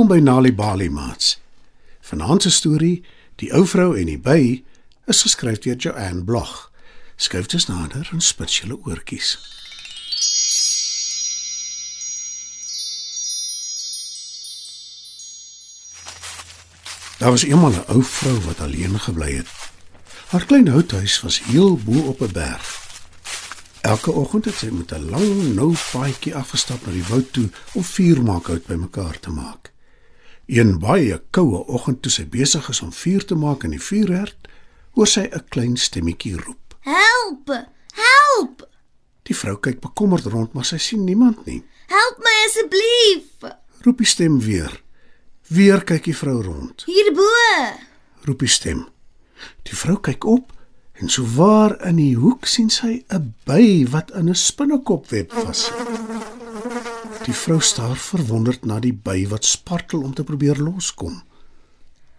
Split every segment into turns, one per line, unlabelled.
Welkom by Nali Bali Mats. Vanaand se storie, Die ou vrou en die by, is geskryf deur Joanne Blog. Skryf dit nader en spits julle oortjies. Daar was eendag 'n ou vrou wat alleen gebly het. Haar klein houthuis was heel bo op 'n berg. Elke oggend het sy met 'n lang nou paadjie afgestap na die woud toe om vuur maak hout bymekaar te maak. Een baie koue oggend toe sy besig is om vuur te maak in die vuurherd, hoor sy 'n klein stemmetjie roep.
Help! Help!
Die vrou kyk bekommerd rond, maar sy sien niemand nie.
Help my asseblief!
Roep die stem weer. Weer kyk die vrou rond.
Hierbo!
Roep die stem. Die vrou kyk op en souwaar in die hoek sien sy 'n by wat in 'n spinnekopweb vassit. Die vrou staar verwonderd na die by wat spartel om te probeer loskom.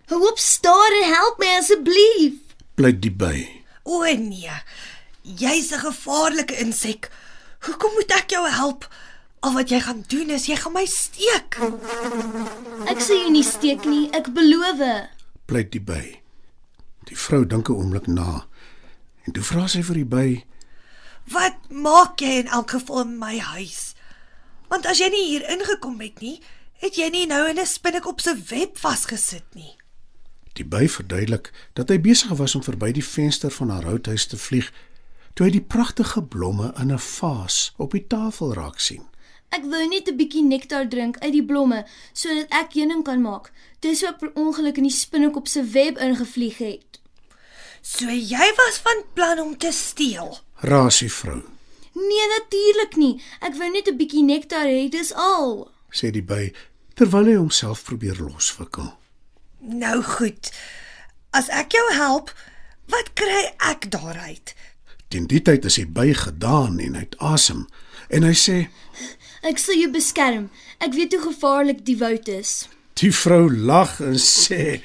Hou op staar en help my asseblief.
Pleit die by.
O nee. Jy's 'n gevaarlike insek. Hoekom moet ek jou help? Al wat jy gaan doen is jy gaan my steek.
Ek sê jou nie steek nie, ek beloof.
Pleit die by. Die vrou dink 'n oomblik na. En toe vra sy vir die by:
Wat maak jy in elk geval in my huis? Want as jy nie hier ingekom het nie, het jy nie nou in 'n spinnekop se web vasgesit nie.
Die by verduidelik dat hy besig was om verby die venster van haar houthuis te vlieg toe hy die pragtige blomme in 'n vaas op die tafel raak sien.
Ek wou net 'n bietjie nektar drink uit die blomme sodat ek heuning kan maak. Dis ook per ongeluk in die spinnekop se web ingevlieg het.
So jy was van plan om te steel.
Raas die vrou,
Nee, natuurlik nie. Ek wou net 'n bietjie nektar hê, dis al.
sê die by terwyl hy homself probeer loswikkel.
Nou goed. As ek jou help, wat kry ek daaruit?
Teen die tyd is die by gedaan en hy het asem en hy sê:
Ek sal jou beskerm. Ek weet hoe gevaarlik die woud is.
Die vrou lag en sê: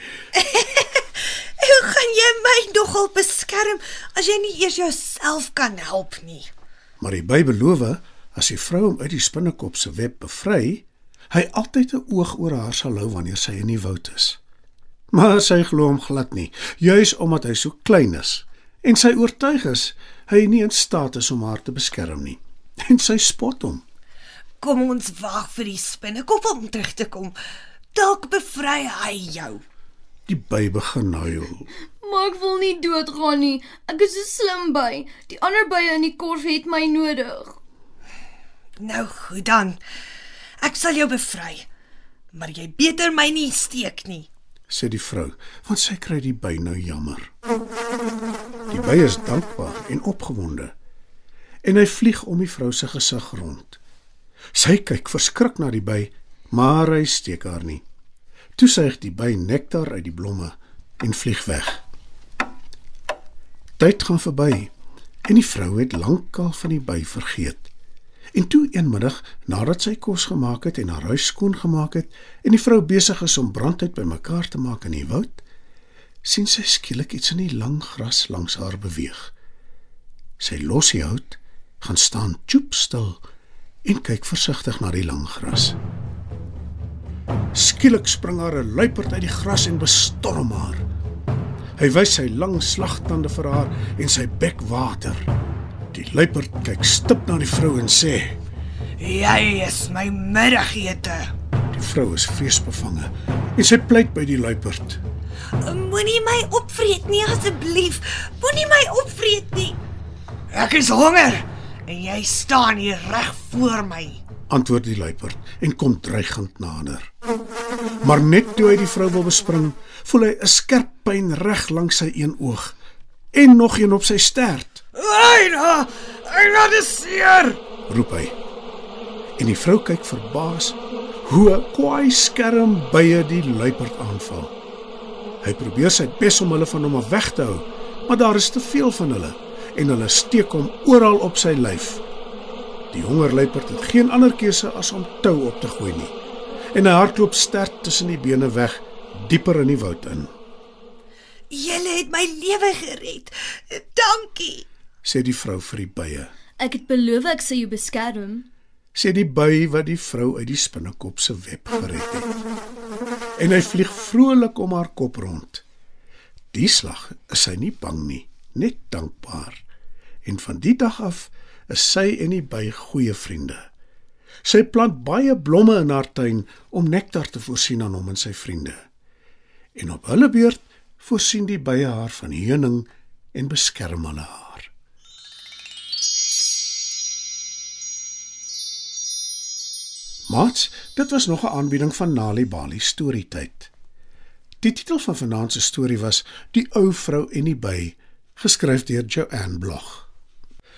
Hoe gaan jy my nogal beskerm as jy nie eers jouself kan help nie?
Maar die by beloof as die vrou hom uit die spinnekop se web bevry, hy altyd 'n oog oor haar sal hou wanneer sy in die woud is. Maar sy glo hom glad nie, juis omdat hy so klein is en sy oortuig is hy nie in staat is om haar te beskerm nie. En sy spot hom.
Kom ons wag vir die spinnekop om terug te kom. Dalk bevry hy jou.
Die by begin huil.
Maar ek wil nie doodgaan nie. Ek is 'n slim by. Die ander bye in die korf het my nodig.
Nou goed dan. Ek sal jou bevry. Maar jy beter my nie steek nie.
sê die vrou, want sy kry die by nou jammer. Die by is dankbaar en opgewonde. En hy vlieg om die vrou se gesig rond. Sy kyk verskrik na die by, maar hy steek haar nie. Toe suig die by nektar uit die blomme en vlieg weg. Tyd gaan verby en die vrou het lankal van die by vergeet. En toe eenmiddag, nadat sy kos gemaak het en haar huis skoon gemaak het en die vrou besig is om brandhout bymekaar te maak in die woud, sien sy skielik iets in die lang gras langs haar beweeg. Sy los die hout, gaan staan choep stil en kyk versigtig na die lang gras. Skielik spring haar 'n luiperd uit die gras en bestorm haar. Hy wys sy lang slagtande vir haar en sy bek water. Die luiperd kyk stip na die vrou en sê:
Jy is my middagete.
Die vrou is vreesbevange en sy pleit by die luiperd.
Moenie my opvreet nie asseblief. Moenie my opvreet nie. Ek is honger en jy staan hier reg voor my.
Antwoord die luiperd en kom dreigend nader. Maar net toe hy die vrou wil bespring, voel hy 'n skerp pyn reg langs sy een oog en nog een op sy stert.
Eina, eina dis seer.
roep hy. En die vrou kyk verbaas hoe 'n kwaai skerm bye die luiperd aanval. Hy probeer sy bes om hulle van hom af weg te hou, maar daar is te veel van hulle en hulle steek hom oral op sy lyf. Die hongerluiperd het geen ander keuse as om tou op te gooi nie. En hy hardloop sterk tussen die bene weg, dieper in die woud in,
Julle het my lewe gered. Dankie.
sê die vrou vir die bye.
Ek het beloof ek sal jou beskerm.
sê die by wat die vrou uit die spinnekop se web gered het. En hy vlieg vrolik om haar kop rond. Die slag is sy nie bang nie, net dankbaar. En van die dag af is sy en die by goeie vriende. Sy plant baie blomme in haar tuin om nektar te voorsien aan hom en sy vriende. En op hulle beurt voorsien die bye haar van honing en beskerm hulle haar. Mats, dit was nog 'n aanbieding van Nali Bali Storytyd. Die titel van vanaand se storie was Die ou vrou en die by, geskryf deur Joanne Blog.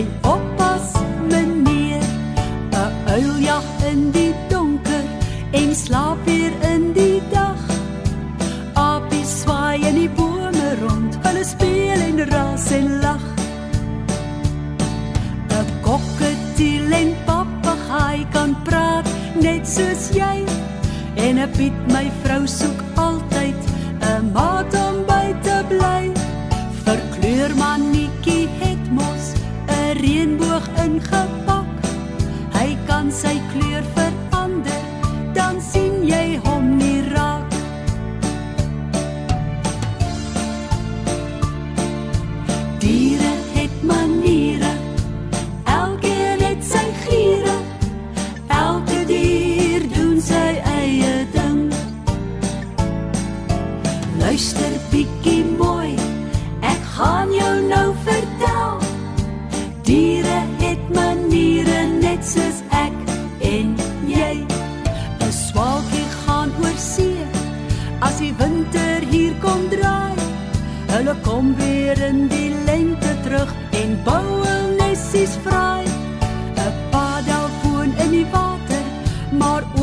Jy oppas, meneer. 'n Uil jag in die donker en slaap weer in die dag. Apies swaai in die bome rond, hulle speel en ras en lag. 'n Kokketiel en papegaai kan praat net soos jy. En 'n Piet my vrou soek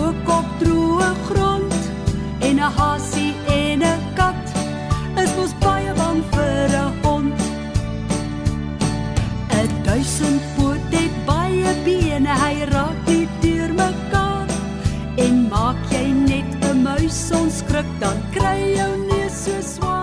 maar ook op droë grond. En 'n hasie en 'n kat is mos baie bang vir 'n hond. 'n Duisendpoot het baie bene, hy raak nie deur mekaar. En maak jy net 'n muis onskrik, dan kry jou neus so swaar.